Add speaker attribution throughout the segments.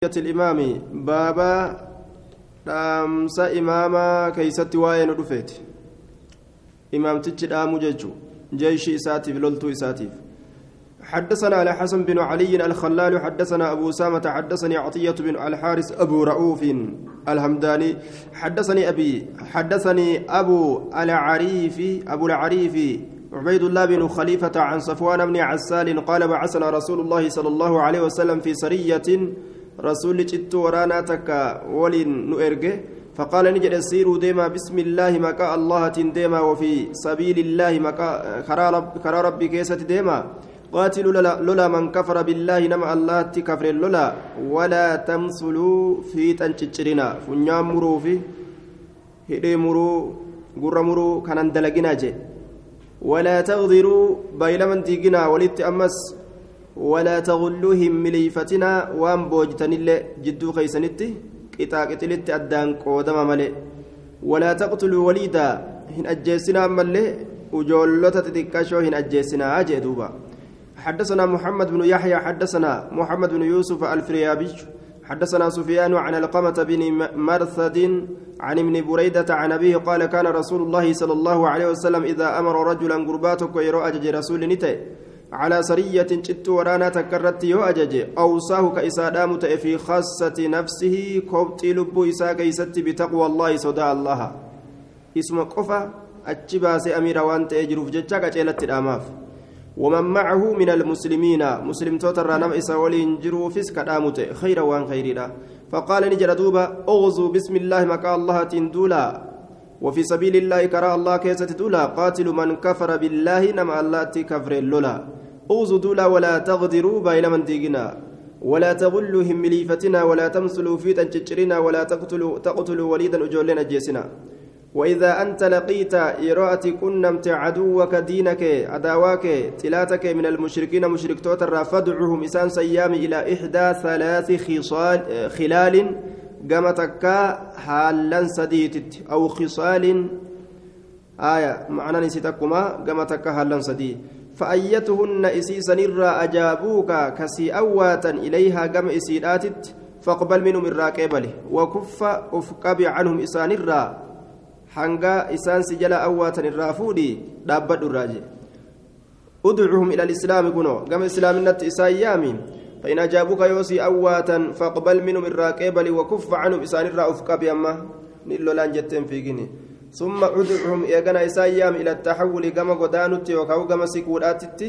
Speaker 1: الإمام. بابا dhaamsa imaamaa keeysatti waa'ee nu dhufeeti imaamtichi dhaamu jechu jeeshii isaatiif loltuu isaatiif حدثنا على حسن بن علي الخلال حدثنا أبو سامة حدثني عطية بن الحارث أبو رؤوف الهمداني. حدثني أبي حدثني أبو العريف أبو العريف عبيد الله بن خليفة عن صفوان بن عسال قال بعثنا رسول الله صلى الله عليه وسلم في سرية رسول جت ورانا تكا ولين نؤرجه. فقال نجد سيروا ديما بسم الله مكا الله ديما وفي سبيل الله مكا خرا ربي كيسة ديما. قاتلوا لولا من كفر بالله نما الله تكفر لولا. ولا تمثلوا في تنشجرنا. فنيام مرو في هدي مرو قر مرو كان دلقنا جي. ولا تغدروا بيلمن تيجنا ولت أمس ولا تغلوهم مليفتنا وان بوجتن اللي جدو خيسنتي قطاع قتلت أدان قودم ملي. ولا تقتلوا وليدا هن أجيسنا ملي. وجولة تتكاشو هن أجيسنا أجي دوبا. حدثنا محمد بن يحيى حدثنا محمد بن يوسف الفريابي حدثنا سفيان عن القمة بن مرثد عن ابن بريدة عن أبيه قال كان رسول الله صلى الله عليه وسلم إذا أمر رجلا قرباتك ويرى رسول نتي على سرية جت ورانا تكرت يو أجج. أوصاه كإسادام في خاصة نفسه. كوبت لب إسا كيست بتقوى الله صدى الله. اسم قفا أتشباس أمير وانت أجرف جتشاك أجلت الأماف ومن معه من المسلمين. مسلم توتر نم إسا ولين جروفس كدامت خير وان خيرا فقال نجر دوبا أغزوا بسم الله مكا الله تندولا. وفي سبيل الله كرى الله كيسة دولا. قاتل من كفر بالله نما الله تكفر اللولا. أغزوا دولا ولا تغدروا بين من ديقنا ولا تغلوا همليفتنا ولا تمثلوا في تنشرنا ولا تقتلوا تقتلوا وليدا أجولنا جيسنا وإذا أنت لقيت إرأت كنمت عدوك دينك عداواك تلاتك من المشركين مشرك توتر فادعهم إسان سيام إلى إحدى ثلاث خصال خلال قامتك حالا سديت أو خصال آية معنى نسيتكما قامتك حالا سديت. فأيتهن إسيسا نرى أجابوك كسي أواتا إليها قم إسيداتت فاقبل منهم الراكبله وكف أفقب عنهم إسان الرّ hanga isaan si jala awwaatan irraa fuudhi dhaabbadhu irraa jee udcuhum ila alislaami kuno gama islaaminatti isaan yaami فإن أجابوك يوسي أواتا فاقبل منهم الراقبل وكف عنهم إسان الرأف قبي أما نلو لأن جتين في جني ثم ادعهم إيقنا إسايام إلى التحول كما قدانت وكاو كما سيكوراتت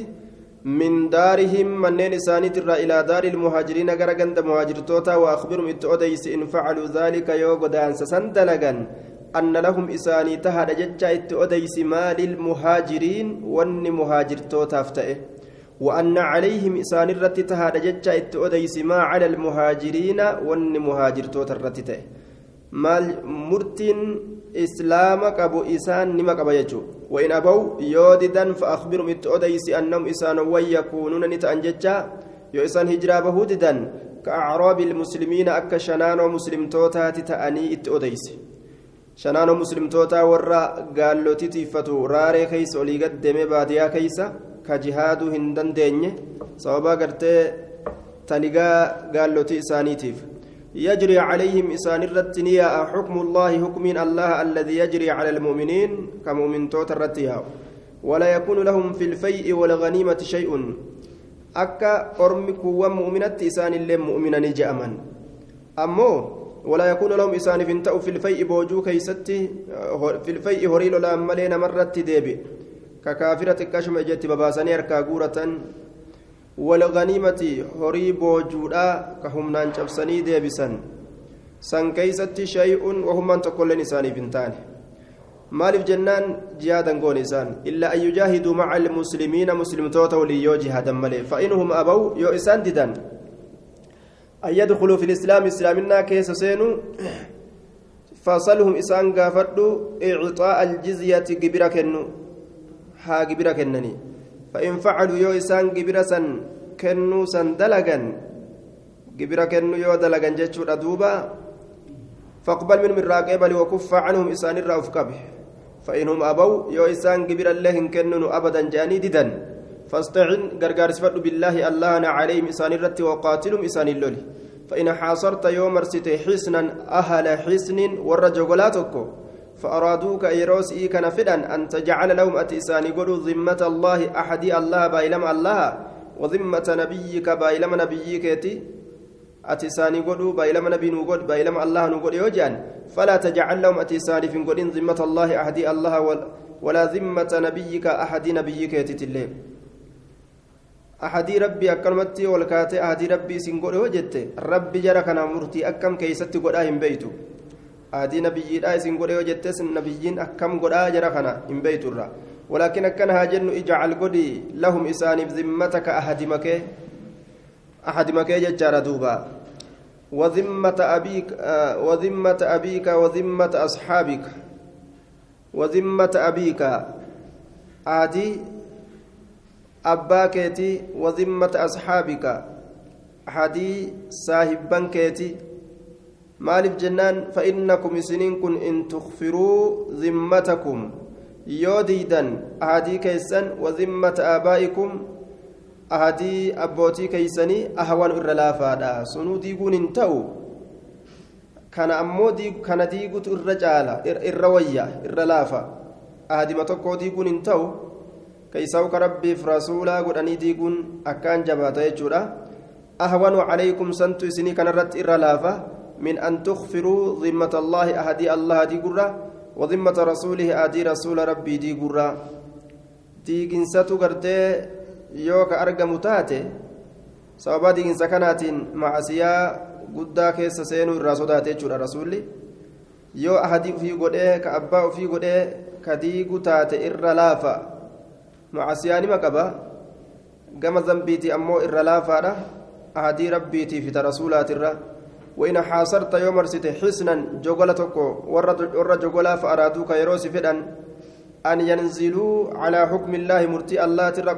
Speaker 1: من دارهم منين إسانيت إلى دار المهاجرين غرقند مهاجر توتا وأخبرهم إتؤديس إن فعلوا ذلك يو قدان سسندلقا أن لهم إساني تهد ججا إتؤديس ما للمهاجرين ون مهاجر توتافتئه وأن عليهم إسان الرت ججا إتؤديس ما على المهاجرين ون مهاجر توترتته مال مرتين إسلام قبو إسان نما قبا يجو وإن أبوا يوددا فأخبرهم إتؤديس أنهم إسان ويكونون نتأن ججا يو إسان هجرا بهوددا كأعراب المسلمين أكا شنان ومسلم توتات تأني إتؤديس shanaanoo muslimtootaa warra gaallotii tiiffatu raaree keeysa olii gaddeeme baadiyaa keeysa ka jihaaduu hin dandeenye sababaa gartee taligaa gaallotii isaaniitiif يجري عليهم إسان الرتنيا حكم الله حكم الله الذي يجري على المؤمنين كمؤمن توت الرتيا ولا يكون لهم في الفيء والغنيمة شيء. أكا أرمك ومؤمنة إسان اللي مؤمنا جأما أمو ولا يكون لهم إسان فنتأو في الفيء بوجو كيستي في الفيء هريل لا ملينا مرة ديبي. ككافرة كشم جت بباساني أركا والغنيمة هري بوجودا كهمنان شبسني ديبسن سن كيستي شيء وهم من تقول لنساني فنتان maaliif jennaan jihaadan goon isaan? Illaa an yujaahiduu maca almuslimiina muslimtoota walii yoo jihaadan malee fa'inhum abaw yoo isaan didan. أن يدخلوا في الإسلام إسلامنا كيس سينو فصلهم إسان قافدوا إعطاء الجزية قبرة كنو ها قبرة كنني فإن فعلوا يو إسان قبرة سن كنو سن دلقا قبرة كنو يو دلقا جتشو ردوبا. فاقبل منهم الراقبة وكف عنهم إسان الرأف كبه. فإنهم أبوا يو إسان قبرة لهم كنو أبدا جاني ددا فاستعن غرغار سفد بالله الله عليهم إسان الرت وقاتلهم إسان اللولي. فإن حاصرت يوم مرست حسنا أهل حسن والرجلاتك فأرادوك يروس إيكا فدا أن تجعل لهم أتيساني قلوا ذمة الله أحد الله بايلم الله وذمة نبيك بايلم نبيك أتيساني قلوا بايلم نبي نقول بايلم الله نقول يوجان فلا تجعل لهم أتيساني في ذمة الله أحد الله ولا ذمة نبيك أحد نبيك تتلي أحد ربي أكرمتي والكاتي أحد ربي سنقول وجدت ربي جرى كان مرتي أكم كيستي قد بيتو. Adii nabiyyiidha isin godhe yoo jettes nabiyyiin akkam godhaa jara kana hin beeyturra ولكن أكن هاجن اجعل قدي لهم إساني بذمتك أحد مكي أحد مكي ججار دوبا وذمة أبيك وذمة أبيك وذمة أصحابك وذمة أبيك عادي أباكيتي وذمة أصحابك حدي صاحبا كيتي maaliif jennaan fa'innakum isiniin kun in tukfiruu zimmatakum yoo diidan ahadii keessan wazimmata aabaa'ikum ahadii abbootii keeysanii ahawanu irra laafaadha sunuu diiguun hin ta'u kana ammoo kana diigutu irra caala irra wayya irra laafa ahadima tokkoo diiguun hin ta'u keeysaa'uka rabbiif rasuulaa godhanii diiguun akkaan jabaata jechuudha ahwanu calaykum santu isinii kanarratti irra laafa من أن تغفروا ذمة الله أهدي الله دي قرة وذمة رسوله أهدي رسول ربي دي قرة دي قرتي يوكا أرقم تاتي sababa diinsa kanaatiin macasiyaa guddaa keessa seenuu irraa sodaatee jechuudha rasuulli yoo ahadii ufii godhee ka abbaa ufii godhee ka diigu taate irra laafa macasiyaa nima qaba gama zambiitii ammoo irra laafaadha ahadii rabbiitii fita rasuulaatirra وإن حاصرت يوم رسيت حسنا جوغلتك ور جوغلا فأرادوك يروس فدا. أن ينزلوا على حكم الله مرتي الله ترى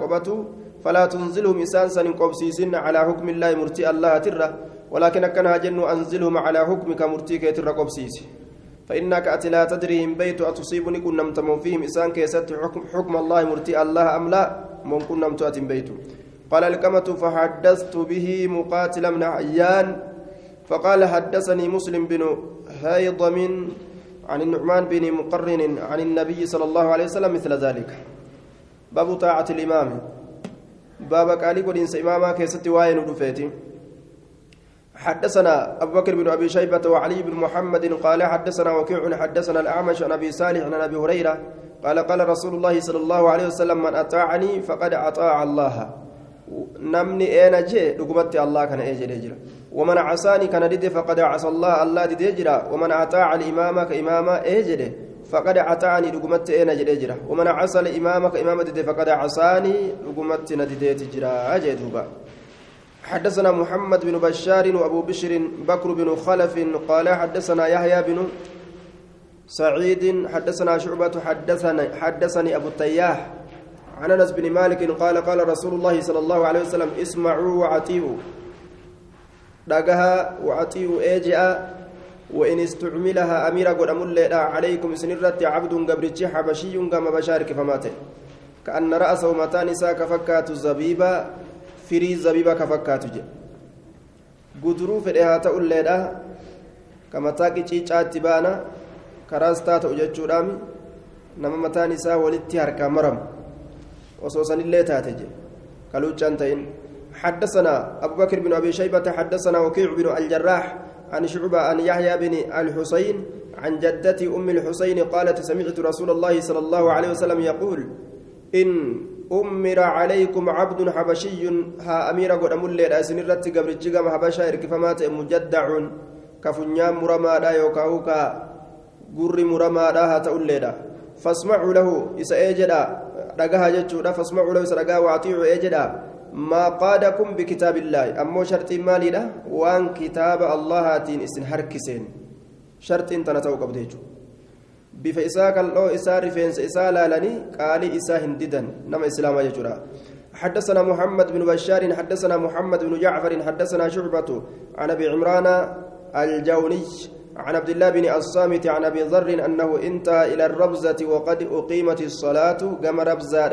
Speaker 1: فلا تنزلهم إنسان سن قبسيسن على حكم الله مرتي الله ترى. ولكن كان جن أنزلهم على حكمك مرتي كي ترى قبسيس فإنك أتي لا تدري إن بيت أتصيبني كن نمت فيهم إنسان كيست حكم الله مرتي الله أم لا من كن نمت بيت قال الكمة فحدثت به مقاتل من عيان فقال حدثني مسلم بن هيضم عن النعمان بن مقرن عن النبي صلى الله عليه وسلم مثل ذلك. باب طاعة الإمام. باب قالي قدين إماما كيست واين رفيتي. حدثنا أبو بكر بن أبي شيبة وعلي بن محمد قال حدثنا وكيع حدثنا الأعمش عن أبي صالح عن أبي هريرة قال قال رسول الله صلى الله عليه وسلم من أطاعني فقد أطاع الله. نمني أين جي لقمت الله كان أجل. ومن عصاني كان ديد فقد عصى الله الله ديد يجرى ومن أطاع الإمام كإماما إجد فقد أطاعني لقمت إيه نجد يجرى ومن عصى الإمام كإمام ديد فقد عصاني لقمت نديد يجرى أجدوبا حدثنا محمد بن بشار وأبو بشر بكر بن خلف قال حدثنا يحيى بن سعيد حدثنا شعبة حدثنا حدثني أبو التياح عن أنس بن مالك قال قال رسول الله صلى الله عليه وسلم اسمعوا وأطيعوا. dhagaha wacaxii'u eeji'a وإن استعملها أميرا قد أمل عليكم سنرت عبد قبرتش حبشي قام بشارك فمات كأن رأسه متان إساء كفكات الزبيبة فري الزبيبة كفكات جي قدروا في الإهاة تقول كما تاكي تشيشات بانا كراستات أججو رامي نما متان إساء ولدتي هركا مرم وصوصا اللي تاتجي كالوچان تين حدثنا أبو بكر بن أبي شيبة حدثنا وكيع بن الجراح عن شعبة عن يحيى بن الحسين عن جدة أم الحسين قالت سمعت رسول الله صلى الله عليه وسلم يقول إن أمر عليكم عبد حبشي ها أمير قد أمل لي سنرت قبل الجيغم حبشا إركفمات مجدع كفنيام مرما لا يوكاوكا قر مرما لا هتأول فاسمعوا له إسا إيجدا رقاها جتشودا فاسمعوا له إسا رقاها وأطيعوا إيجدا. ما قادكم بكتاب الله. أمو شرط مالي له وان كتاب الله تين إسن هركسين. شرط تنتو قبديجو بفإساء كالله إساء رفينس إساء لالني قال إساء هنددا نما إسلام يجرى حدثنا محمد بن بشار حدثنا محمد بن جعفر حدثنا شعبة عن أبي عمران الجوني عن عبد الله بن الصامت عن أبي ذر أنه انتهى إلى الربزة وقد أقيمت الصلاة. كما ربزة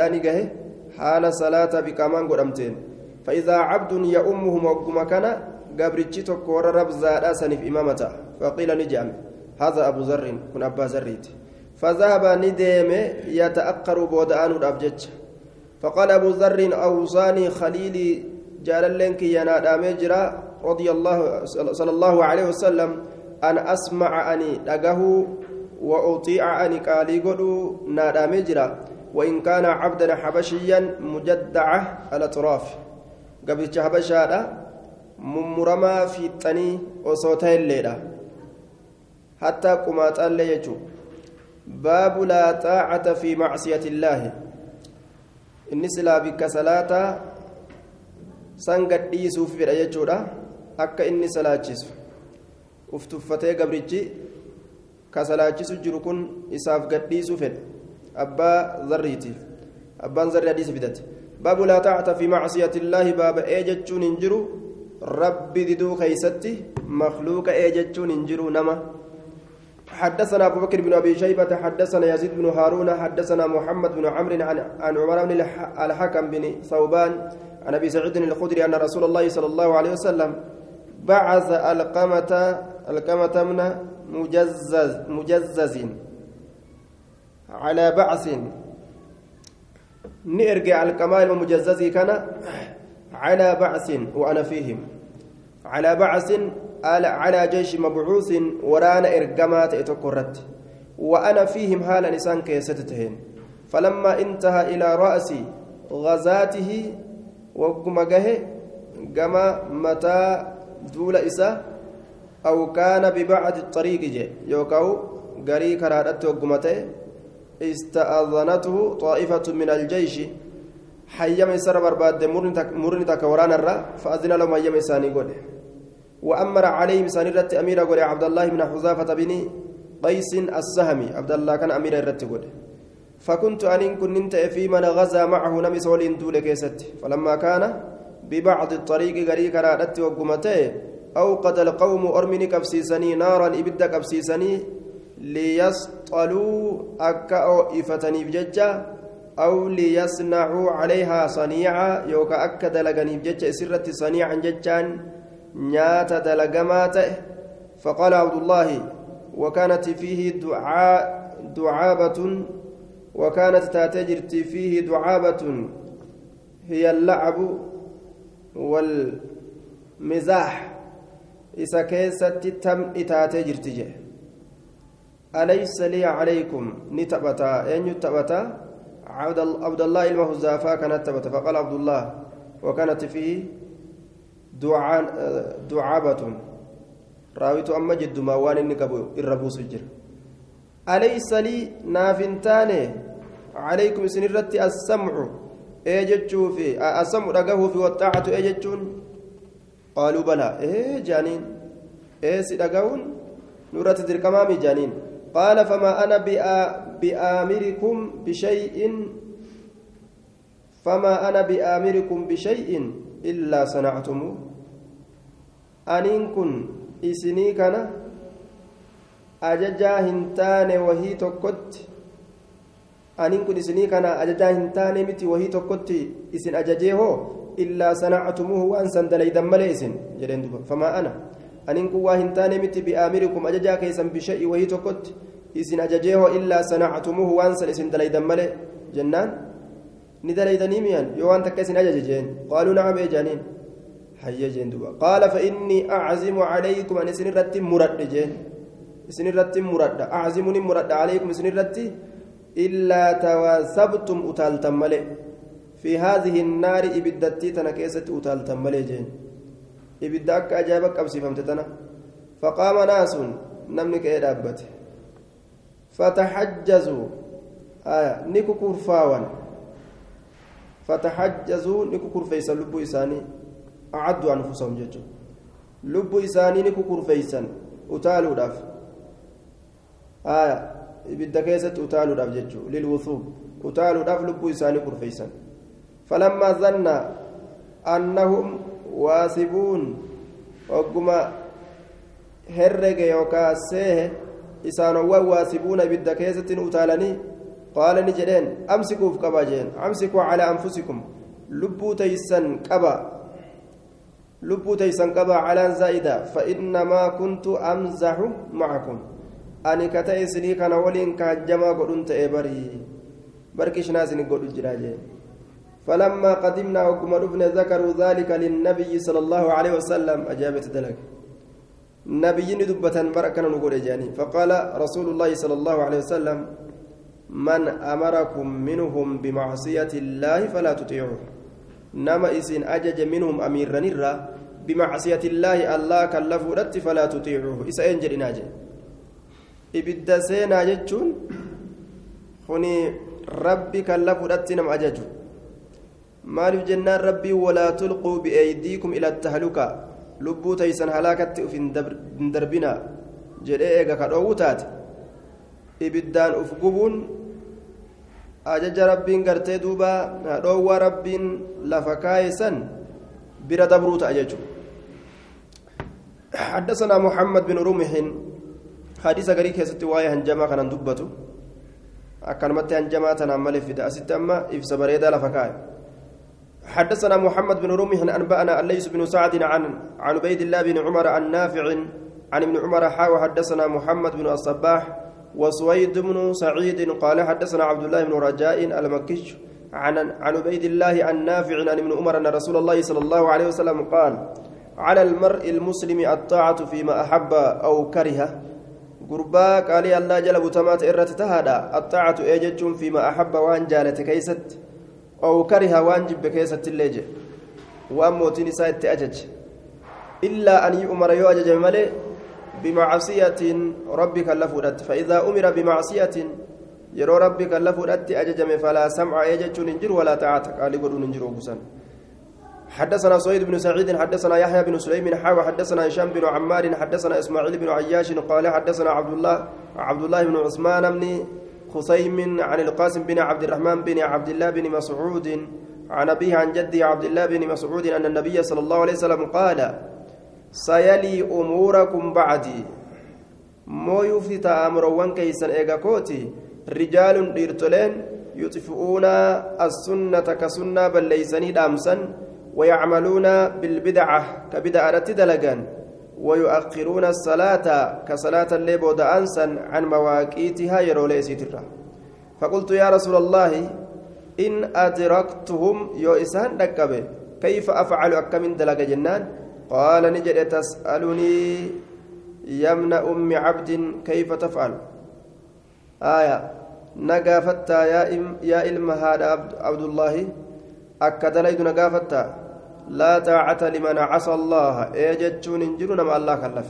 Speaker 1: حال صلاة بكمان قدمتين فإذا عبد يأمهم وقم كان قبرتشي تكور ربزا سنف إمامته فقيل نجام هذا أبو ذر كن أبا ذريت فذهب ندم يتأقر بودآن الأبجج فقال أبو ذر أوصاني خليلي جال لنك ينادى مجرى رضي الله صلى الله عليه وسلم أن أسمع أني لقه وأطيع أني قالي قدو نادى مجرى وإن كان عبدا حبشيا مجدعة على طراف قبل حبشا ممرما في التني وصوتي الليلة حتى قمات الليل باب لا طاعة في معصية الله. إني سلا بك صلاة سنقد ديسوف في رأيجودا أكا إني صلاة uftuffatee gabrichi ka salaachisu jiru kun isaaf gadhiisuu fedhe hadiisa fidate baabu laa taacata fi macsiyati illaahi baaba ee jechuun hin jiru rabbi diduu keeysatti makluuqa ee jechuun hin jiru nama حدثنا أبو بكر بن أبي شيبة حدثنا يزيد بن هارون حدثنا محمد بن عمرو عن عن عمر بن الحكم بن ثوبان عن أبي سعيد الخدري أن رسول الله صلى الله عليه وسلم بعث القمة القمة من مجزز مجزز على بعث. نرجع الكمال المجزز كان على بعث وأنا فيهم. على بعث على جيش مبعوث ورانا إرقامات اتكرت وأنا فيهم حال نسان كيستتهن فلما انتهى إلى رأس غزاته وقمقه قام متى دول إسا؟ أو كان ببعد الطريق جي. يوكاو غري كرادت وقمته. استأذنته طائفة من الجيش حيما يسر برباد مرن تك ورانا فأذن لهم حيما يساني قول وأمر عليهم سانيرت أمير قول عبد الله بن حذافة بن قيس السهمي عبد الله كان أمير الرت قول فكنت أن كنت في من غزا معه نمس ولين دول كيست. فلما كان ببعض الطريق غري كرادت وقمته أوقد القوم أرمني كبسيسني نارا إبدا كبسيسني ليسطلوا أكا أو إفتني بججة أو ليصنعوا عليها صنيعا يوكا أكا دلقني بججة سرة صنيعا ججان نيات دلقمات فقال عبد الله وكانت فيه دعاء دعابة وكانت تاتجرت فيه دعابة هي اللعب والمزاح. isa keessatti tam'i taatee jirti eenyu taphataa cabdallah ilma huzaafaa kanat taphata faqaala abdullah wakanat fiihi ducabatun raawitu amma jiddumaa waan inni qabu irra buusu jira alaysa lii naaf hin taane calaykum isin irratti assamcu ee jechuufi assamcu dhagahuufi waxaacatu ee jechuun قالوا بلى إيه جانين إيه سيدقون نورة دركمامي جانين قال فما أنا بآمركم بشيء فما أنا بآمركم بشيء إلا صنعتموه. أنين كن إسني كان أججا هنتان وهي تكت أنين كن إسني كان أججا هنتان متي وهي تكت إسن أججيه إلا صنعتموه مليسن جلين دوبا فما أنا؟ أنين كوا هنتان متي بآمركم أججا كيسا بشيء وهي تكت إسن أججيه إلا صنعتموه وأنسان إسن دليدا ملي جنان؟ ندليدني ميان يوان تكسن أججين. قالوا نعم يا جانين حي جين دوبا. قال فإني أعزم عليكم أن إسن رتي مرد جين. إسن رتي مرد. أعزمني مرد عليكم إسن رتي. إلا تواثبتم أتالتم ملئ. في هذه النار إبدتي تنا كيست أتالتم ملئ جين. ibidda akka ajaa'iba qabsiifamte tana. Faqaama naasuun namni ka'ee dhaabbate. Fataxajjazuu ni kukurfaawan. Fataxajjazuu ni kukurfeeysan lubbuu isaanii acaddu anfusahum jechuun lubbuu isaanii ni kukurfeeysan utaaluudhaaf. Ibidda keessatti utaaluudhaaf jechuun lilwuthuub utaaluudhaaf lubbuu isaanii kurfeeysan falammaa zanna annahum waasibuuna ibidda keessatti ni utaalanii qaala ni jedheen amsikuuf qaba jeen amsikuu calaa anfusikum lubbuu teeysan qaba lubbuu taysan qabaa calaan zaa'ida fa'innamaa kuntu amzaxu macakum ani ka ta'e isinii kana waliin kaajjamaa godhun ta'e barii barkishnaa isinii godhu jira jee فلما قدمنا وكما رفنا ذكروا ذلك للنبي صلى الله عليه وسلم. أجابت ذلك. نبي دبة بركة نقول جاني فقال رسول الله صلى الله عليه وسلم من أمركم منهم بمعصية الله فلا تطيعوه. نما إسن أجج منهم أمير نرى بمعصية الله الله كلفوا رت فلا تطيعوه. إسا أنجل ناجي. إبدا سينا جتشون. خني ربي كلفوا رت نم أججوا maaliif jennaan rabbii walaa tulquu bi'eeydiikum ila tahluka lubbuu taysan halaakatti uf hin darbina jedhee eega ka dhoowwu taate ibiddaan uf gubuun ajaja rabbiin gartee duuba dhoowwaa rabbiin lafa kaayesan bira dabruu ta'a jechuudha حدثنا محمد بن رمح حديث غريك يا واي هنجما كان دبته أكلمت هنجما تنامل في دأست أما إفس بريدا لفكاي حدثنا محمد بن رمح أنبأنا الليث بن سعد عن عن عبيد الله بن عمر عن نافع عن ابن عمر حاوى حدثنا محمد بن الصباح وسويد بن سعيد قال حدثنا عبد الله بن رجاء المكي عن عن عبيد الله عن نافع عن ابن عمر أن رسول الله صلى الله عليه وسلم قال على المرء المسلم الطاعة فيما أحب أو كره. قربا قال الله جل بتمات إرت تهدى الطاعة أجج فيما أحب وأن جالت كيست. أو كره وأن جب كيست الليجة وأن موتين سايت أجج إلا أن يؤمر يؤجج ملئ بمعصية ربك لفودت فإذا أمر بمعصية يرى ربك لفودت أججم فلا سمع يجج ننجر ولا طاعة. قال يقولون ننجر وقسن حدثنا سعيد بن سعيد حدثنا يحيى بن سليم حاوى حدثنا هشام بن عمار حدثنا إسماعيل بن عياش قال حدثنا عبد الله عبد الله بن عثمان بن خصيم عن القاسم بن عبد الرحمن بن عبد الله بن مسعود عن أبيه عن جدي عبد الله بن مسعود أن النبي صلى الله عليه وسلم قال سيلي أموركم بعدي. مو يفتى أمروان كيسن إيغاكوتي رجال ديرتولين يطفئون السنة كسنة بل ليسني دامسا ويعملون بالبدعة كبدعة دلقان ويؤخرون الصلاة كصلاة الليل أنسا عن مواقيتها يرولي سيترا فقلت يا رسول الله إن أدركتهم يو إسان دكبه كيف أفعل أكمن دلق جنان؟ قال نجد تسألني يمن أم عبد كيف تفعل؟ آية نقافتا يا إم يا إلم هذا عبد الله أكدليد نقافتا لا طاعة لمن عصى الله. إيجتشون انجلون مع الله كلف.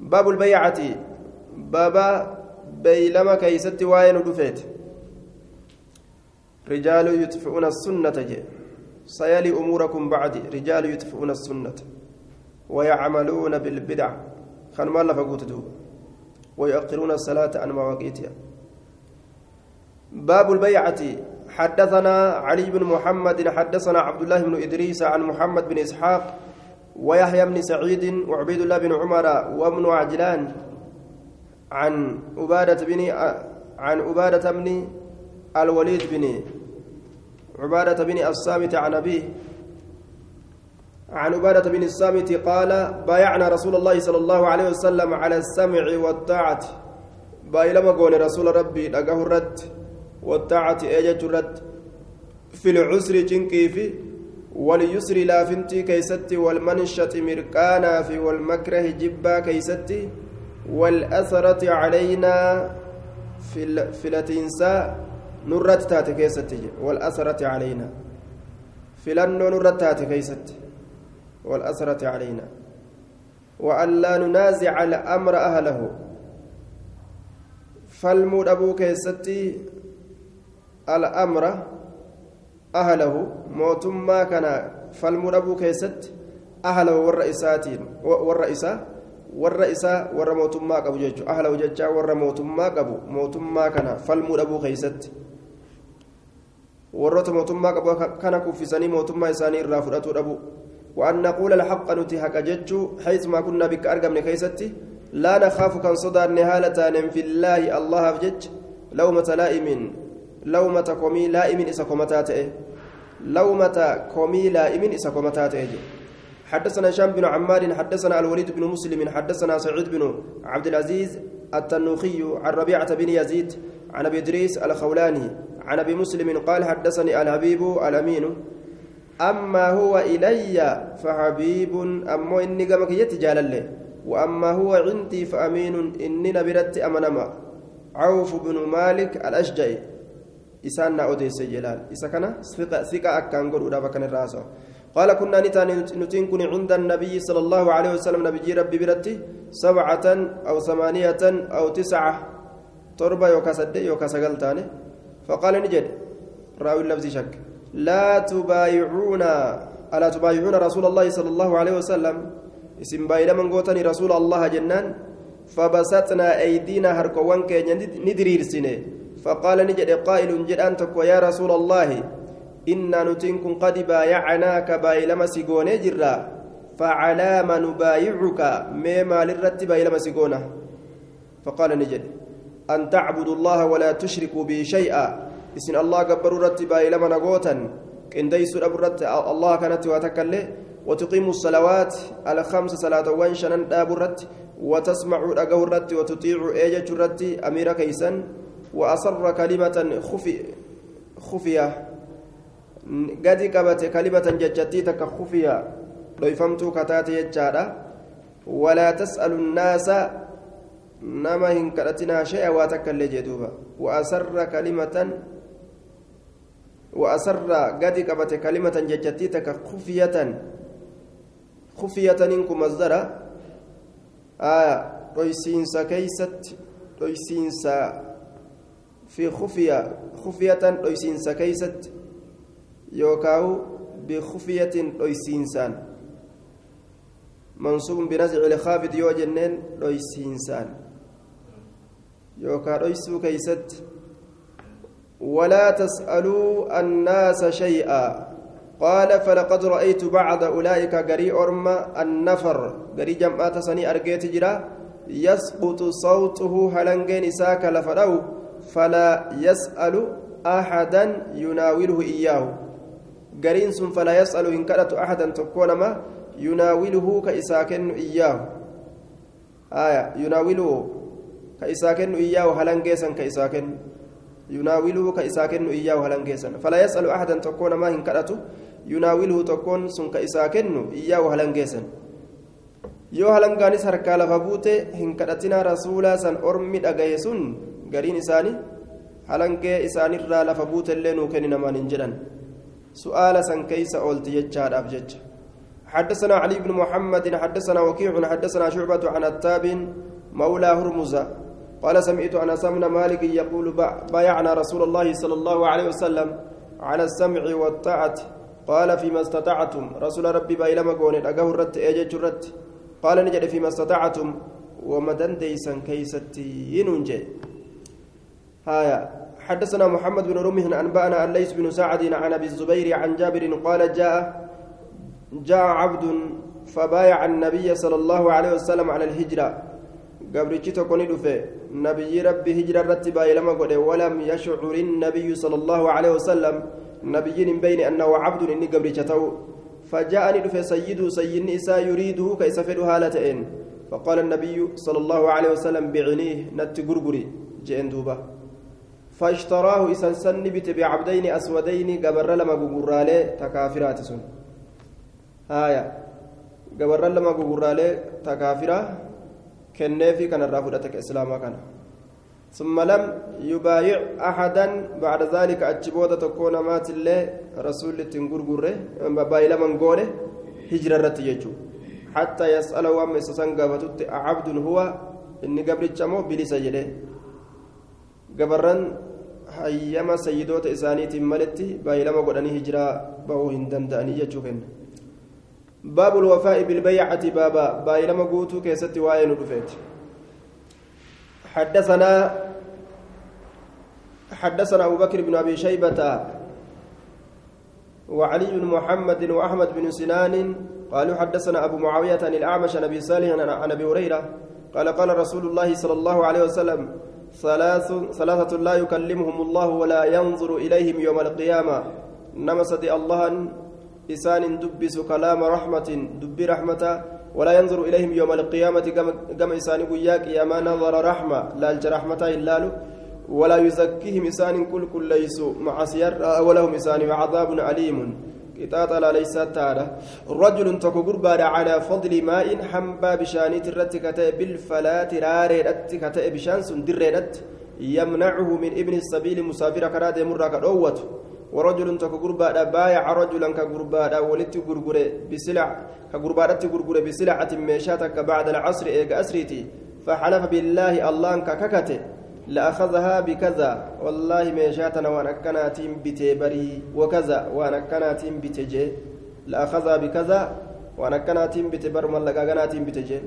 Speaker 1: باب البيعة. بابا بيلما كيست واين دفيت. رجال يطفئون السنة جي. سيلي أموركم بعدي رجال يطفئون السنة. ويعملون بالبدع. خان ما لفقوت ويؤخرون الصلاة عن مواقيتها. باب البيعة. حدثنا علي بن محمد حدثنا عبد الله بن إدريس عن محمد بن إسحاق ويحيى بن سعيد وعبيد الله بن عمر وابن عجلان عن عبادة بن عن عبادة بن الوليد بن عبادة بن الصامت عن أبيه عن عبادة بن الصامت قال بايعنا رسول الله صلى الله عليه وسلم على السمع والطاعة. بايلما قول رسول ربي لقاه الرد. والطاعة الرد في العسر جنكي في واليسر لا فنتي كيستي والمنشة مركانا في والمكره جبا كيستي والأثرة علينا في في التنسى نرت تاتي كيستي والأثرة علينا. فلنو نرت تاتي كيستي والأثرة علينا. وأن لا ننازع الأمر أهله. فالمود أبو كيستي الأمر أهله موتما كان فالمود أبو كيست أهله والرئيساتين والرئيسة والرئيسة ور موتما قبو جيجو. أهله جيجا ور موتما قبو. موتما كان فالمود أبو كيست. warroota mootummaa qabu kana kuffisanii mootummaa isaanii irraa fudhatuu dhabu وأن نقول الحق نتي حق جتشو حيث ما كنا بك أرقم كيستي لا نخاف كان صدى نهالة في الله الله لومة كومي لائم إسا كومتات لومة كومي لائم إسا كومتات حدثنا هشام بن عمار حدثنا الوليد بن مسلم حدثنا سعيد بن عبد العزيز التنوخي عن ربيعة بن يزيد عن أبي إدريس الخولاني عن أبي مسلم قال حدثني الحبيب الأمين. أما هو إلي فحبيب أما إني قمك يتجالل وأما هو عندي فأمين إني نبرت أمنما. عوف بن مالك الأشجعي. إسان أوديس جلال إسا كان ثقة ثقة أكان قول أولا بكن الراسة قال كنا نتاني نتين كن عند النبي صلى الله عليه وسلم نبي ربي برتي سبعة أو ثمانية أو تسعة تربة يوكا سد يوكا سقلتاني فقال نجد راوي اللفظ شك لا تبايعون ألا تبايعون رسول الله صلى الله عليه وسلم اسم بايلا من قوتني رسول الله جنان فبسطنا أيدينا هركوان كي ندرير سنه فقال نجد قائل جدان تكو يا رسول الله إنا نتنكم قد بايعناك بايلما سيقوني جرا فعلى ما نبايعك مما للرت بايلما سيقونه. فقال نجد أن تعبدوا الله ولا تشركوا به شيئا إسن الله قبر رت بايلما نقوتا إن ديس الرت الله كانت وتكلي وتقيموا الصلوات على خمس صلاة وانشنا دابرت وتسمعوا أقورت وتطيعوا إيجا الرت أمير كيسا. وأصر كلمة خفي خفية. قد قبت كلمة ججتي تك خفية. لو فهمتوا كتاتي يجادا ولا تسأل الناس نما هنكرتنا شيئا واتكل جدوبا وأسر كلمة وأسر قد قبت كلمة ججتي تك خفية. خفية إنكم مصدر آه رويسينسا كيست. رويسينسا في خفية خفية ليسينسا كيست يوكاو بخفية ليسينسان منصوب بنزع الخافض يو جنين ليسينسان يوكا ليسو كيست. ولا تسألوا الناس شيئا. قال فلقد رأيت بعض أولئك قري أرما النفر. قري جمعات سني أرقيت جرا. يسقط صوته هلنجين إساك لفرو. فلا يسأل أحدا يناوله إياه. قرين سن فلا يسأل إن كانت أحدا تكون ما يناوله كإساكن إياه. آية يناوله كإساكن إياه هلن جيسا كإساكن. يناوله كإساكن إياه هلن جيسا فلا يسأل أحدا تكون ما إن كانت يناوله تكون سن كإساكن إياه هلن جيسا yoo halangaanis harkaa lafa buute hin kadhatinaa rasuulaa san ormi gariin isaanii halangee isaanirraa lafa buutellee nuu kenni namaan hin jedhan. Su'aala san keeysa oolti jechaadhaaf jecha. حدثنا علي بن محمد حدثنا وكيع حدثنا شعبة عن التاب مولى هرمز قال سمعت أنس بن مالك يقول بايعنا رسول الله صلى الله عليه وسلم على السمع والطاعة قال فيما استطعتم رسول ربي بايلما قون أقه الرت أجج الرت قال نجد فيما استطعتم ومدن ديسا كيستي ينجي هايا. حدثنا محمد بن رمح أنبأنا الليث بن سعد عن أبي الزبير عن جابر قال جاء جاء عبد فبايع النبي صلى الله عليه وسلم على الهجرة. قبرتي تكوني دفه نبي ربي هجرة رتبا لما قد ولم يشعر النبي صلى الله عليه وسلم. نبي بين أنه عبد إني قبرتي فجاءني دفه سيد سيد إسا يريده كيس فدو هالتين فقال النبي صلى الله عليه وسلم بعنيه نت غرغري جئن دوبا. فاشتراه إسان سن بت بعبدين أسودين قبر لما غرالي تكافرات سن. آية. قبر لما غرالي تكافرة كنفي كان الرافضة إسلاما كان. ثم لم يبايع أحدا بعد ذلك أجبودة تكون مات الله رسول تنغرغره بايلا من قوله هجرة رتيجو حتى يسأله وما يسسن قابتت عبد هو إني قبل الجمو بلسا قبرن hayyama sayyidoota isaaniitiin maletti baay'ilama godhanii hijiraa bahuu hin danda'anii jechuu kenna baabu lwafaa'i bilbaycati baaba baay'ilama guutuu keessatti waa'ee nu dhufeeti حدثنا حدثنا أبو بكر بن أبي شيبة وعلي بن محمد وأحمد بن سنان قالوا حدثنا أبو معاوية عن الأعمش عن أبي صالح عن أبي هريرة قال قال رسول الله صلى الله عليه وسلم ثلاث ثلاثة لا يكلمهم الله ولا ينظر إليهم يوم القيامة. نما سدي الله إسان دبس كلام رحمة دب رحمة ولا ينظر إليهم يوم القيامة كما إسان قياك يا ما نظر رحمة. لا رحمة إلا له. ولا يزكيهم إسان كل كل ليسوا مع ولهم إسان وعذاب أليم. قطاطا ليس تعالى رجل تكو قربا على فضل ماء حنبا بشاني ترتك بالفلاة راري رتك بشان سندر يمنعه من ابن السبيل مسافر كراد مرة كدوت ورجل تكو قربا بايع رجلا كقربا ولت قرقر بسلع كقربا قرقر بسلعة ميشاتك بعد العصر إيق أسريتي. فحلف بالله الله كككته. لأخذها بكذا. والله ميشاتنا وأنا كناتين بتبري وكذا. وأنا كناتين بتجي لأخذها بكذا. وأنا كناتين بتبر ملقا كناتين بتجي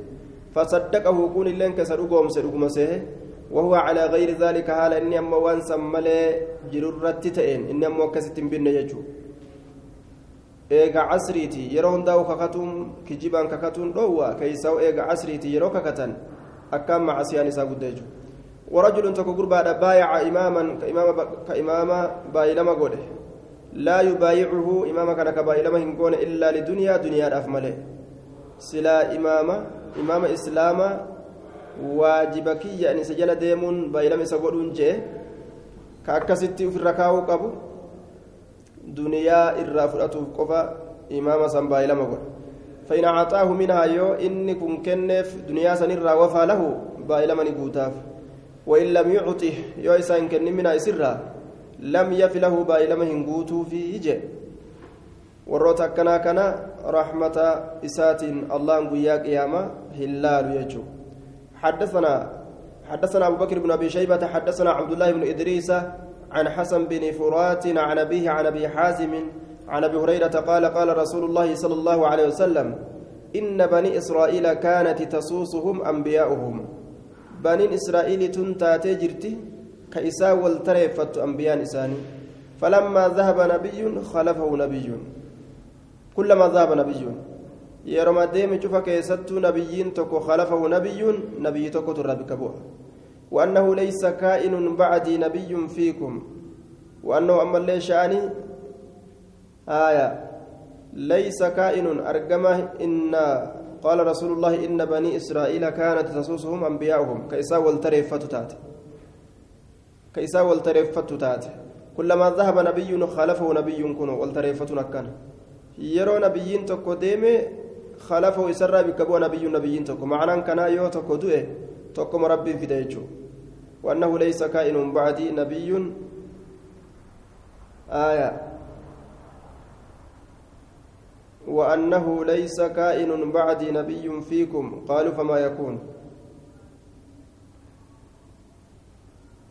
Speaker 1: فصدقه كون اللين كسر قوم سرقم وهو على غير ذلك حال إني أما وان سملي جررت تئن. إني أما وكست بن يجو. eega casriiti yeroo hundaa'u kakatuun kijibaan kakatuun dhoowwa keeysaa'u eega casriiti yeroo kakatan akkaan macasiyaan isaa gudda jechuudha ورجل تكو قربا بايع إماما كإمام كإمام بايلما قوله. لا يبايعه إماما كان كبايلما هنقون إلا لدنيا دنيا أفمله سلا إماما إمام إسلاما واجبكي يعني سجل ديمون بايلما سقولون جي كأكستي في الركاو قبو. دنيا إرافرته قفا إماما سن بايلما قوله. فإن أعطاه منها يو إني كن كنف دنيا سنرى وفى له بايلما نقوتاف. وإن لم يعطه يو إسان كن من إسرا لم يف له بايلما هنقوتو في إجي warroota akkanaa kana rahmata isaatiin allahan guyyaa qiyaama laalu jechuu حدثنا حدثنا أبو بكر بن أبي شيبة حدثنا عبد الله بن إدريس عن حسن بن فرات عن أبيه عن أبي حازم عن أبي هريرة قال قال رسول الله صلى الله عليه وسلم إن بني إسرائيل كانت تسوسهم أنبياؤهم. بنين إسرائيل تنتاتي جرتي كإساء والتريفت أنبياء إساني فلما ذهب نبي خلفه نبي كلما ذهب نبي يرمى ديم شوف كيست نبيين تكو خلفه نبي نبي تكو ترى بكبوه وأنه ليس كائن بعدي نبي فيكم وأنه أما اللي شأني آية ليس كائن أرجمه إن قال رسول الله إن بني إسرائيل كانت تسوسهم أنبياؤهم. كإسا والتريفة تات كإسا والتريفة تات كلما ذهب نبي خلفه نبي كن والتريفة نكن يرى نبيين تكو ديمي خلفه إسرى بكبو نبي نبيين تكو. معنى كان يو تكو دوئه تكو مربي في ديجو. وأنه ليس كائن بعدي نبي. آية. وأنه ليس كائن بعدي نبي فيكم. قالوا فما يكون.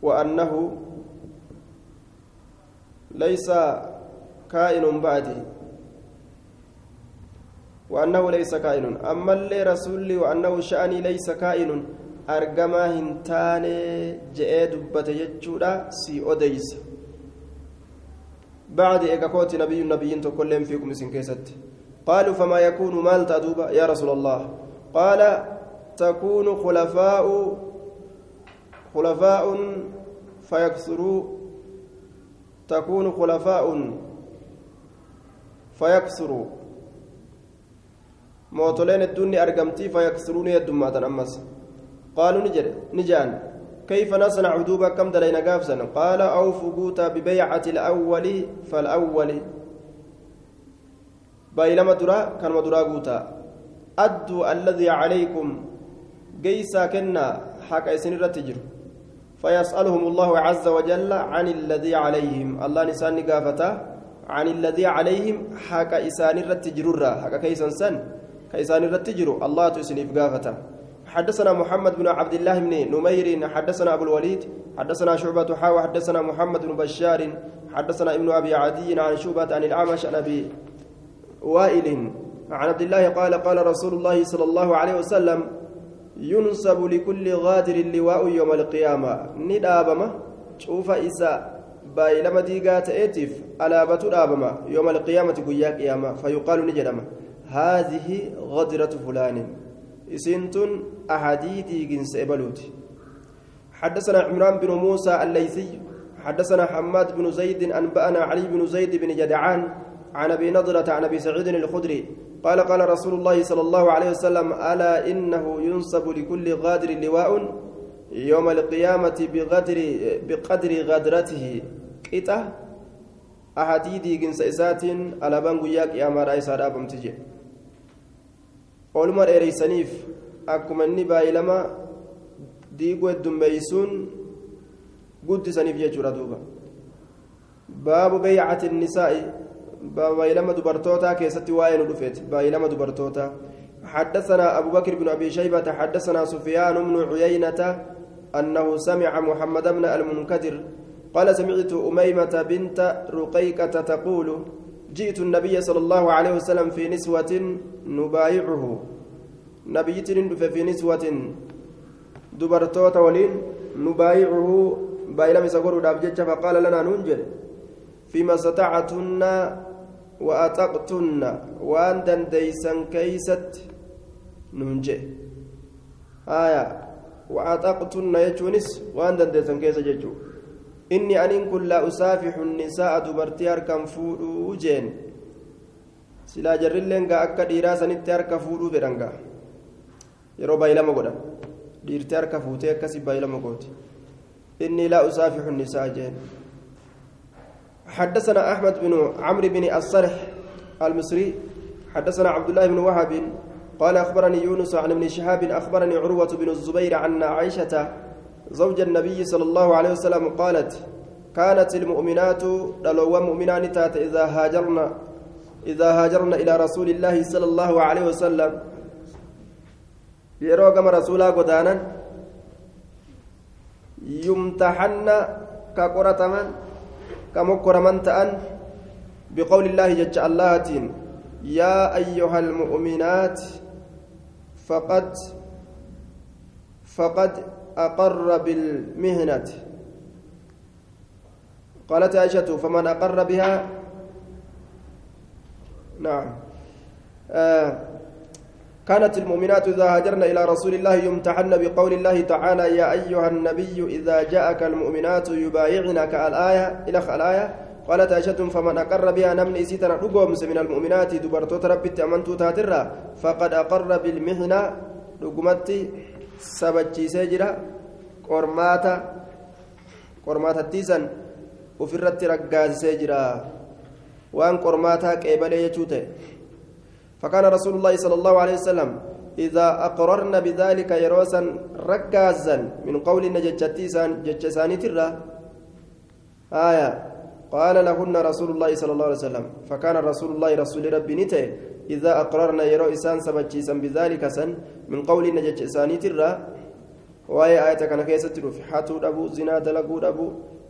Speaker 1: وأنه ليس كائن بعدي وأنه ليس كائن. أما اللي رسولي وأنه شأني ليس كائن أرجما هنتاني جئ دبت سي أوديس. بعد إيكاكوتي نبي نبي تكلم فيكم سن كيست. قالوا فما يكون مال تدوبا يا رسول الله. قال تكون خلفاء خلفاء فيكسروا تكون خلفاء فيكسروا موتولين الدنيا أرقمتي فيكسرون يدمات أمس. قالوا نجر نجان كيف نصنع دوبا كم دلينا قافسا قال أوفوا قوتا ببيعة الأول فالأول بايلما درا كان درا قوتا. أدوا الذي عليكم قيسا كنا حق إسن الرتجر فيسألهم الله عز وجل عن الذي عليهم. الله نسان قافتا عن الذي عليهم حق إسان الرتجر حق كيسا سن كيسان الرتجر الله تسنف قافتا. حدثنا محمد بن عبد الله بن نمير حدثنا أبو الوليد حدثنا شعبة حاوى حدثنا محمد بن بشار حدثنا ابن أبي عدي عن شعبة عن الأعمش عن أبي وائل. عن عبد الله قال قال رسول الله صلى الله عليه وسلم ينسب لكل غادر اللواء يوم القيامة. ندابما شوف إساء بايلما ديقات إيتف ألا بتدابما يوم القيامة قيا قيامة فيقال نجدما هذه غدرة فلان. إسنتن أحاديثي جنس إبلوتي حدثنا عمران بن موسى الليثي حدثنا حماد بن زيد أنبأنا علي بن زيد بن جدعان عن أبي نضرة عن أبي سعيد الخدري قال قال رسول الله صلى الله عليه وسلم ألا إنه ينسب لكل غادر لواء يوم القيامة بقدر بقدر غدرته. قطة أحاديدي جنس إسات على بان قياك يا مرا إسار أبم تجي أولمر إريسانيف أكما النبا لما ديقو الدنبيسون قد سنيف يجور دوبا. باب بيعة النساء بايلما دبرتوتا كيست واين دفت بايلما دبرتوتا حدثنا أبو بكر بن أبي شيبة حدثنا سفيان بن عيينة أنه سمع محمد بن المنكدر قال سمعت أميمة بنت رقيقة تقول جئت النبي صلى الله عليه وسلم في نسوة نبايعه نبيت في نسوة دبرتوتا ولين نبايعه بايلما سقر فقال لنا ننجل فيما استطعتن وأطقتن وأن دنديسا كيست ننجي آية وأطقتن يجونس وأن دنديسا كيست يجو إني أن كن لا أسافح النساء دبرتي أركم فودو جين سلا جرلين akka dhiiraa sanitti harka fuudhuu fedhangaa yeroo baay'ilama godhan dhiirti harka fuutee akkasii baay'ilama gooti inni laa jeen حدثنا أحمد بن عمرو بن الصرح المصري حدثنا عبد الله بن وهب قال أخبرني يونس عن ابن شهاب أخبرني عروة بن الزبير عن عائشة زوج النبي صلى الله عليه وسلم قالت كانت المؤمنات دلوا مؤمنان إذا هاجرنا إذا هاجرنا إلى رسول الله صلى الله عليه وسلم. yeroo gama rasuulaa godaanan yumtaxanna ka qorataman كمكرمن تأن بقول الله جل الله يا أيها المؤمنات فقد فقد أقر بالمهنة. قالت عائشة فمن أقر بها؟ نعم. آه كانت المؤمنات إذا هاجرن إلى رسول الله يمتحن بقول الله تعالى يا أيها النبي إذا جاءك المؤمنات يبايعنك الآية إلى الآية. قالت عائشة فمن أقر بها نمن إسيتنا رقومس من المؤمنات دبرتوت ربي أمنتو تاترا فقد أقر بالمحنة رقمتي سبتشي سجرا قرماتا قرماتا تيسن وفرت رقاز سجرا وأن قرماتا كيبالي يجوته فكان رسول الله صلى الله عليه وسلم إذا أقررنا بذلك يروسا ركازا من قول ججتيسان ججساني ترى آية. قال لهن رسول الله صلى الله عليه وسلم فكان رسول الله رسول ربي نته إذا أقررنا يرو إسان سبجيسا بذلك سن من قول ججساني ترى وآية آية كان كيسة في حاتو أبو زنا دلقو أبو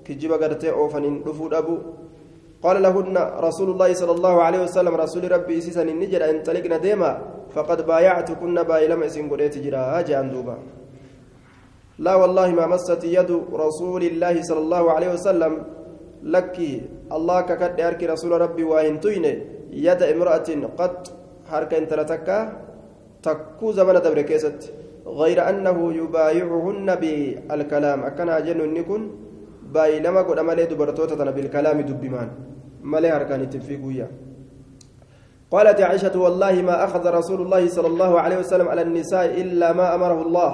Speaker 1: كجيب قرتي أوفن رفو أبو قال لهن رسول الله صلى الله عليه وسلم رسول ربي سيسن النجر ان تلقنا ديما فقد بايعتكن بايلم اسم قريت جرا جان لا والله ما مست يد رسول الله صلى الله عليه وسلم لك الله ككد يركي رسول ربي وان توين يد امرأة قد حركة انت لتكا تكو زمن دبر غير أنه يبايعهن بالكلام أكن أجن نكون بايلما قد أمالي دبرتوتا بالكلام دبمان مالي هركان التفيقوية قالت عائشة والله ما أخذ رسول الله صلى الله عليه وسلم على النساء إلا ما أمره الله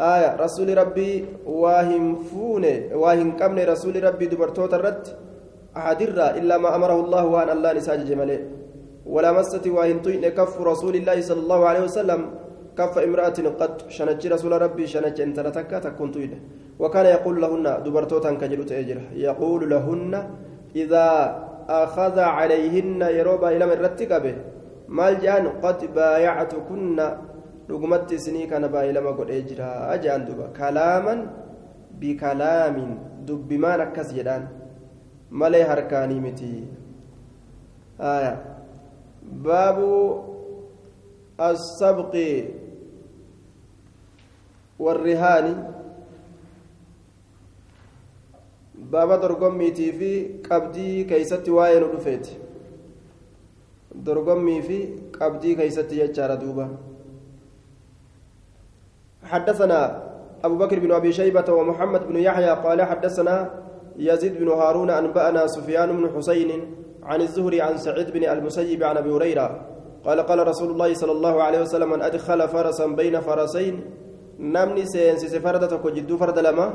Speaker 1: آية رسول ربي واهم فون واهم كمن رسول ربي دبرتوتا الرد أحدرا إلا ما أمره الله وأن الله نساج جمالي ولا مست واهم طين كف رسول الله صلى الله عليه وسلم كف امرأة قد شنج رسول ربي شنج انت لتكا تكون طينه وكان يقول لهن دبرتوتا كجلوت أجره يقول لهن إذا أخذ عليهن يروبا إلى من رتكبه maal jaan qad baayactukunna dhugumatti isinii kana baay'ilama godhee jira jaan duba kalaaman bikalaamin dubbimaan akkas jedhaan malee harkaanii miti baabu السبق والرهان baaba dorgommiitii fi qabdii keeysatti waa'ee nu dhufeeti. Dorgommii fi qabdii keeysatti jechaadha duuba. حدثنا أبو بكر بن أبي شيبة ومحمد بن يحيى قال حدثنا يزيد بن هارون أنبأنا سفيان بن حسين عن الزهري عن سعيد بن المسيب عن أبي هريرة قال قال رسول الله صلى الله عليه وسلم من أدخل فرسا بين فرسين نمني سينسس فردة جدو فرد لما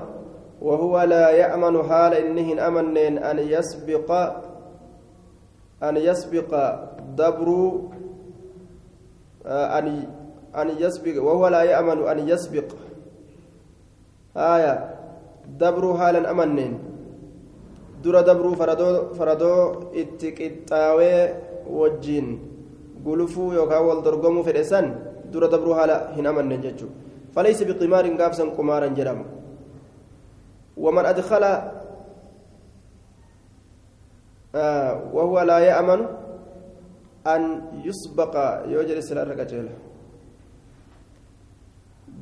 Speaker 1: وهو لا يأمن حال إنهن أمنين أن يسبق أن يسبق دبر أن أن يسبق وهو لا يأمن أن يسبق آية دبر حالا gulufuu yookaan wal dorgomuu fedhe san dura dabruu haala hin amanne jechuudha falaysi biqimaarin gaafsan jedhama waman adkhala وهو لا يأمن أن يسبق يوجد سلا رقجيلا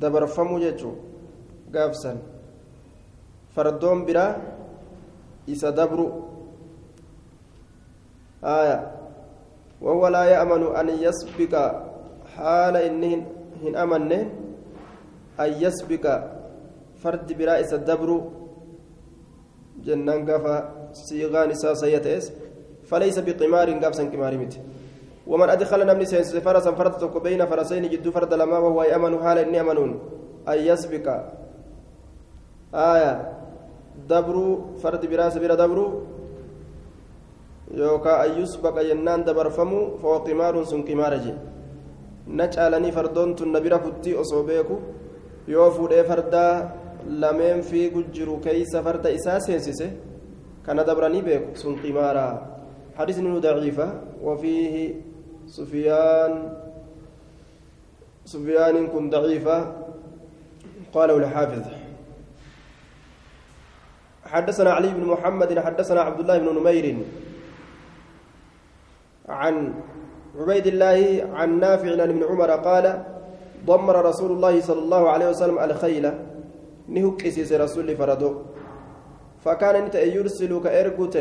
Speaker 1: دبر فمو جيتشو قافسا فردون برا isa dabru آية وهو لا يأمن أن يسبق حال إنه هن أمن أن يسبق فرد برائس الدبر جنان قفا صيغان ساسيتس فليس بقمار قابسا قمار مت ومن أدخل نمني سينس فرسا فرد بين فرسين جد فرد لما وهو يأمن حال إني أمنون أن يسبق آية dabruu fardi biraasa bira dabruu yookaan ayyus baqa jennaan dabarfamuu foo qimaaruun sun qimaara jee na caalanii fardoon tun na bira kuttii osoo lameen fiigu jiru keeysa farda isaa seensise kana dabranii beeku sun qimaara. حديث ضعيفة وفيه سفيان سفيان كن ضعيفة قاله الحافظ حدثنا علي بن محمد حدثنا عبد الله بن نمير عن عبيد الله عن نافع عن ابن عمر قال ضمر رسول الله صلى الله عليه وسلم الخيل نهكسيس رسول فردو فكان انت يرسل كارغوت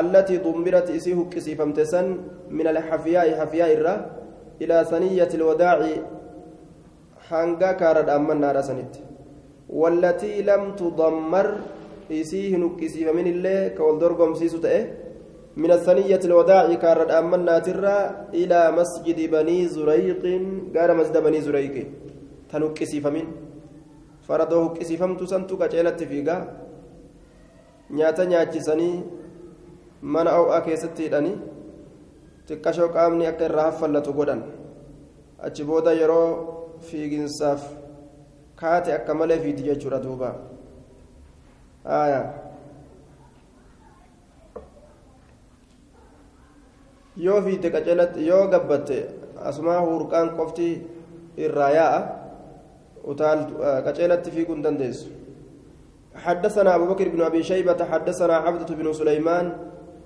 Speaker 1: التي ضمرت اسيه كسي فمتسن من الحفياء حفياء الرا إلى ثنيه الوداع حنغا كارد امنا رسنت والتي لم تضمر isii hin uqqisiifamin illee ka wal dorgomsiisu ta'e من الثنية الوداع كارد أمنا ترى إلى مسجد بني زريق قال مسجد بني زريق تنكسي faradoo huqqisiifamtu santu qaceelatti fiigaa nyaata nyaachisanii mana ho'aa keessatti hidhanii xiqqashoo qaamni akka irraa haffallatu godhan. Achi booda yeroo fiiginsaaf kaate akka malee fiiti jechuudha duuba. Yoo fiite qaceelatti yoo gabbatte asumaa hurqaan qofti irraa yaa'a. Qaceelatti fiiguu hin dandeessu. حدثنا أبو بكر بن أبي شيبة حدثنا عبدة بن سليمان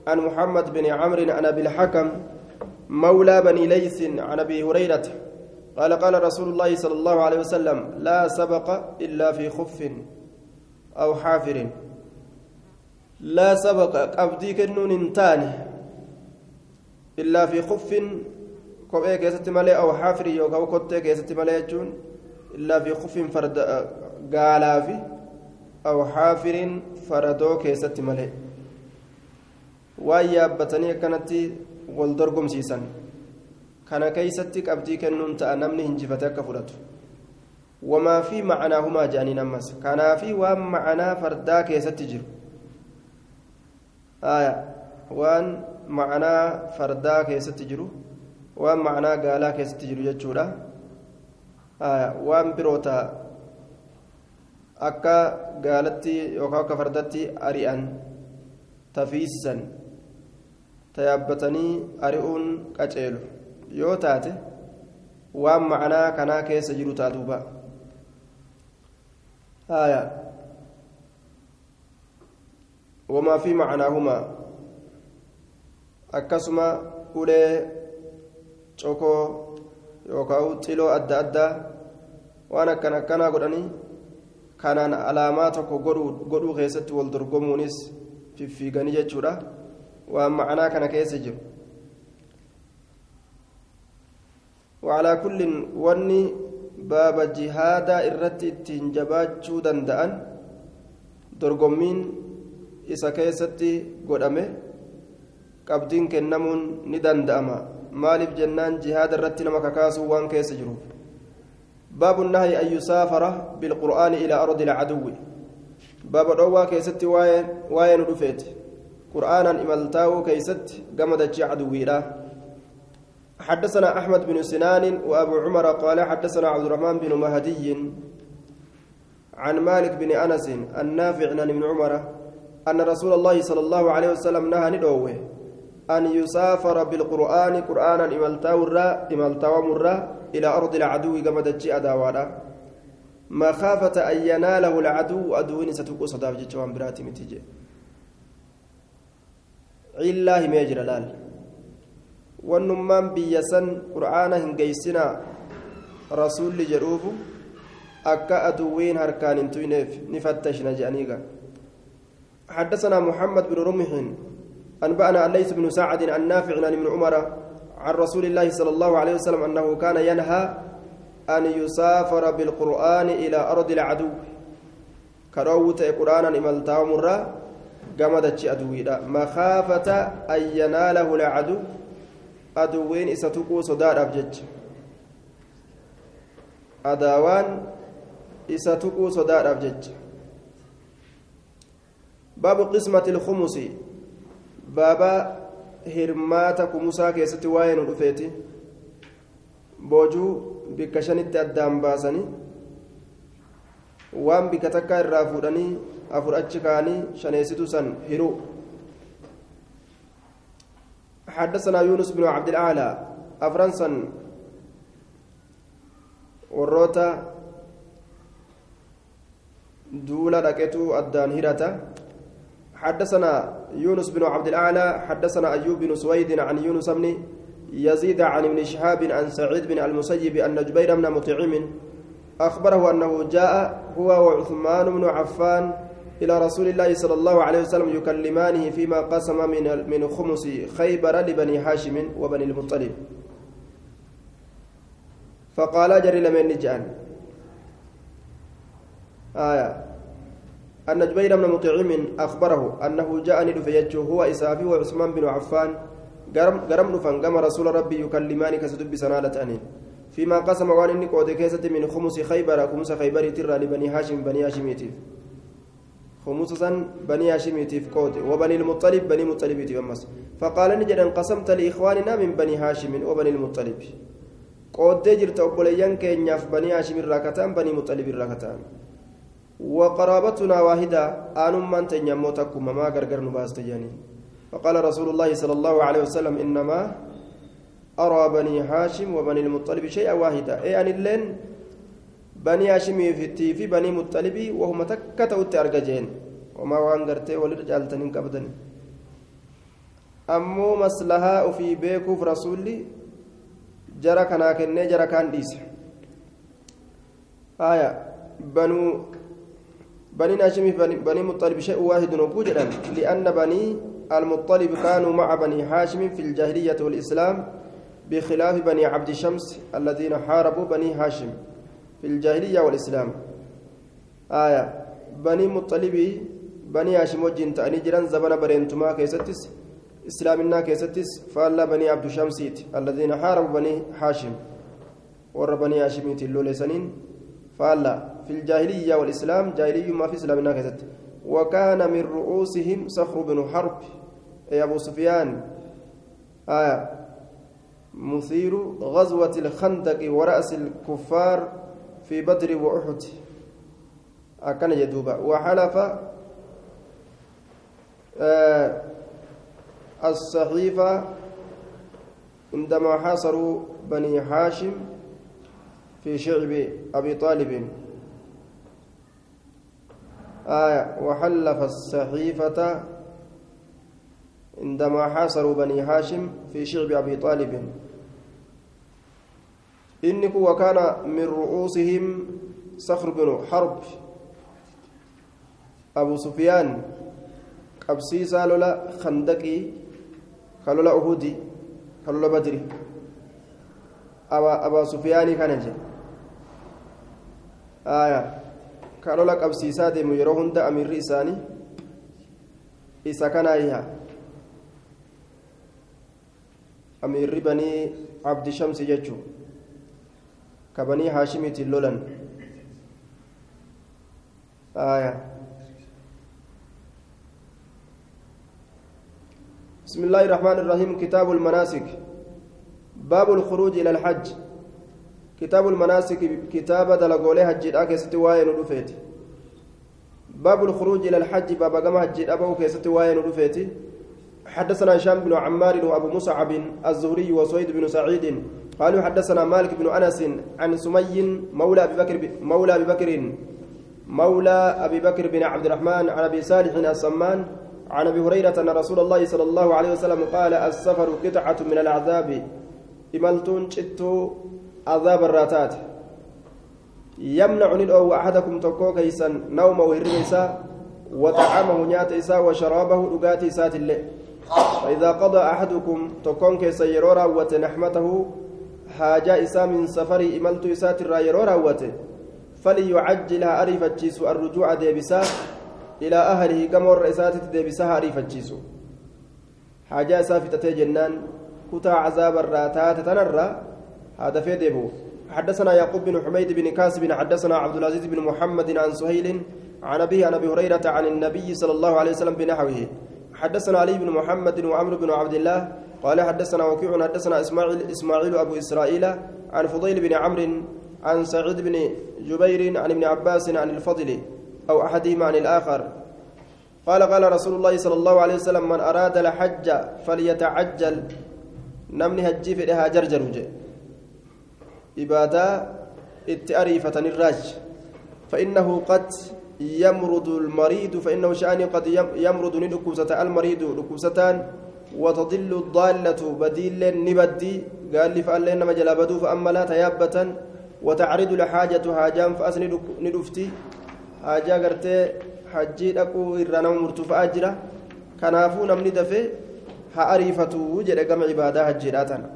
Speaker 1: عن محمد بن عمرو عن أبي الحكم مولى بني ليث عن أبي هريرة. قال قال رسول الله صلى الله عليه وسلم لا سبق إلا في خف أو حافر. لا سبق قبدي كنون انتاني إلا في خف كوبي كيست أو حافر يوكاو كوتي كيست إلا في خف فرد قالا في أو حافر فردو كيست مالي waan yaabbatanii akkanatti wal dorgomsiisan kana keeysatti qabdii kennuun ta'a namni hinjifate akka fudhatu wamaa fi macanaahumaa jedhaniin ammas kanaafi waan macanaa fardaa keessatti jiru waan macanaa fardaa keessatti jiru waan macanaa gaalaa keessatti jiru jechuudha waan biroota akka gaalatti yookaan akka fardatti ari'an tafiisisan tayaabbatanii ari'uun qaceelu yoo taate waan macanaa kanaa keessa jiru taatuuba haya wamaa fi macanaahumaa akkasuma ulee cokoo yookaan xiloo adda addaa waan akkan akkanaa godhanii kanaan alaamaa tokko godhuu keessatti wal dorgomuunis fiffiiganii jechuudha waan macanaa kana keessa jiru وعلى كل وني باب جهادا irratti ittiin jabaachuu danda'an dorgommiin isa keessatti godhame qabdiin kennamuun ni danda'ama maaliif jennaan jihaada irratti nama kakaasuu waan keessa jiruuf باب النهي أن يسافر بالقرآن إلى أرض العدو باب دوا كيست واين واين رفيت قرآنا إملتاو كيست قمدت عدوي حدثنا أحمد بن سنان وأبو عمر قال حدثنا عبد الرحمن بن مهدي عن مالك بن أنس النافع عن ابن عمر أن رسول الله صلى الله عليه وسلم نهى ندوه أن يسافر بالقرآن قرآنا إملتاو الرا إملتاو مرة إلى أرض العدو كما دجي أداوانا. مخافة أن يناله العدو أدوين ستكو صداف جتوان براتي متجي. الله ميجر لال. hin geyssinaa rasuulli jedhuufu akka aduwwiin harkaan hin tuyneef ni fattashna jedhaniiga حدثنا محمد بن رمح أنبأنا الليث بن سعد عن نافع ابن عمر عن رسول الله صلى الله عليه وسلم أنه كان ينهى أن يسافر بالقرآن إلى أرض العدو. كروت قرآنا إملتا مرة قمدت أدويدا. مخافة أن يناله العدو. tuquu sodaadhaaf jecha adaawaan isa tuquu sodaadhaaf jecha baabu qismati ilkumusi baaba hirmaata kumusaa keessatti waa'ee nu dhufeeti boojuu bikka shanitti addaan baasanii waan bikka takkaa irraa fuudhanii afur achi kaanii shaneessitu san hiruu حدثنا يونس بن عبد الأعلى أفرنسا وروتا دولا لكتو الدان هرتا حدثنا يونس بن عبد الأعلى حدثنا أيوب بن سويد عن يونس بن يزيد عن ابن شهاب عن سعيد بن المسيب أن جبير بن مطعم أخبره أنه جاء هو وعثمان بن عفان إلى رسول الله صلى الله عليه وسلم يكلمانه فيما قسم من من خمس خيبر لبني هاشم وبني المطلب. فقال جري لمن نجان آية. أن جبير بن مطعم أخبره أنه جاءني فيجه هو إسافي وعثمان بن عفان. قرم نفن قام رسول ربي يكلماني كستب سنالة أنين. فيما قسم وان إني قود كيسة من خمس خيبر خمس خيبر ترى لبني هاشم بني هاشم يتيف خمسة بني هاشميتيف قود وبني المطلب بني مطلب أمس فقال نجد انقسمت لإخواننا من بني هاشم وبني المطلب. قود جرت أبوليان كينياف بني هاشم الراكتان بني مطلب الراكتان وقرابتنا واحدة آن من تنيموتكم ما غرغر نباست فقال رسول الله صلى الله عليه وسلم إنما أرى بني هاشم وبني المطلب شيئا واحدا أي أن اللين hashimiifi fi banii muxalibii wahuma takka ta'utti arga jeen homaa waan gartee walirra caaltanii qabdan ammoo maslahaa ofii beekuuf rasuulli jara kanaa kennee jara kaan dhiise aya banuu بني هاشم بني مطلب شيء واحد نقول لأن بني المطلب كانوا مع بني هاشم في الجاهلية والإسلام بخلاف بني عبد شمس الذين حاربوا بني هاشم في الجاهلية والإسلام. آية. بني مطلبي بني هاشم وجين تأني جيران زمن برينتما كيستس إسلامنا كيستس فألا بني عبد شمسيت الذين حاربوا بني هاشم. ور بني هاشميت اللولي سنين فألا. في الجاهلية والإسلام جاهلية ما في إسلامنا كيست وكان من رؤوسهم صخر بن حرب. أي أبو سفيان. آية. مثير غزوة الخندق ورأس الكفار في بدر وأحد. أكن يدوبا وحلف آه الصحيفة عندما حاصروا بني هاشم في شعب أبي طالب. آية وحلف الصحيفة عندما حاصروا بني هاشم في شعب أبي طالب. إنك وكان من رؤوسهم صخر بن حرب أبو سفيان قبسيسا لولا خندقي كلولا أهودي كلولا بدري. أبا أبا سفيان كان جي آية. كلولا قبسيسا ديمو يرو هند أمير إساني isa kanaayiha amiirri banii abdi shamsi jechuu ka banii haashimiitiin lolan. بسم الله الرحمن الرحيم كتاب المناسك باب الخروج إلى الحج كتاب المناسك كتاب دلقولي حج الأكس وين رفيت باب الخروج إلى الحج باب قام حج أبو كيست وين رفيت حدثنا هشام بن عمار وأبو مصعب الزهري وسويد بن سعيد قالوا حدثنا مالك بن أنس عن سمي مولى أبي بكر مولى أبي بكر مولى أبي بكر بن عبد الرحمن عن أبي صالح السمان عن أبي هريرة أن رسول الله صلى الله عليه وسلم قال السفر قطعة من العذاب. إملتون شتو عذاب الراتات. يمنع ندعو أحدكم تكو كيسا نومه هرميسا وطعامه نيات وشرابه لقات إسات فإذا قضى أحدكم تكون كيسا يرورا وتنحمته حاجة إسا من سفر إملت إسات الرايرورا وته فليعجلها أريفة الرجوع ديبسا إلى أهله كما الرئيسات ديبسها أريفة حاجة إسا في جنان كتا عذاب الراتات تنرى هذا في ديبو حدثنا يعقوب بن حميد بن كاسب حدثنا عبد العزيز بن محمد عن سهيل عن أبيه عن أبي هريرة عن النبي صلى الله عليه وسلم بنحوه. حدثنا علي بن محمد وعمرو بن عبد الله قال حدثنا وكيع حدثنا إسماعيل إسماعيل أبو إسرائيل عن فضيل بن عمرو عن سعيد بن جبير عن ابن عباس عن الفضل أو أحدهما عن الآخر. قال قال رسول الله صلى الله عليه وسلم من أراد الحج فليتعجل. نمني هجي في جرجر وجه. إبادة التأريفة الراج. فإنه قد يمرض المريض فإنه شأن قد يمرض ندكوسة المريض دكوستان وتضل الضالة بديل نبدي قال لي فأل إنما جلابدو فأما لا تيابة وتعرض لحاجة هاجام فأس ندفتي. gartee hajjii dhaquu irraa nama murtuufa'aa jira kanaafuu namni dafee haa ariifatu jedhe gama ibaadaa hajjiidhaa tana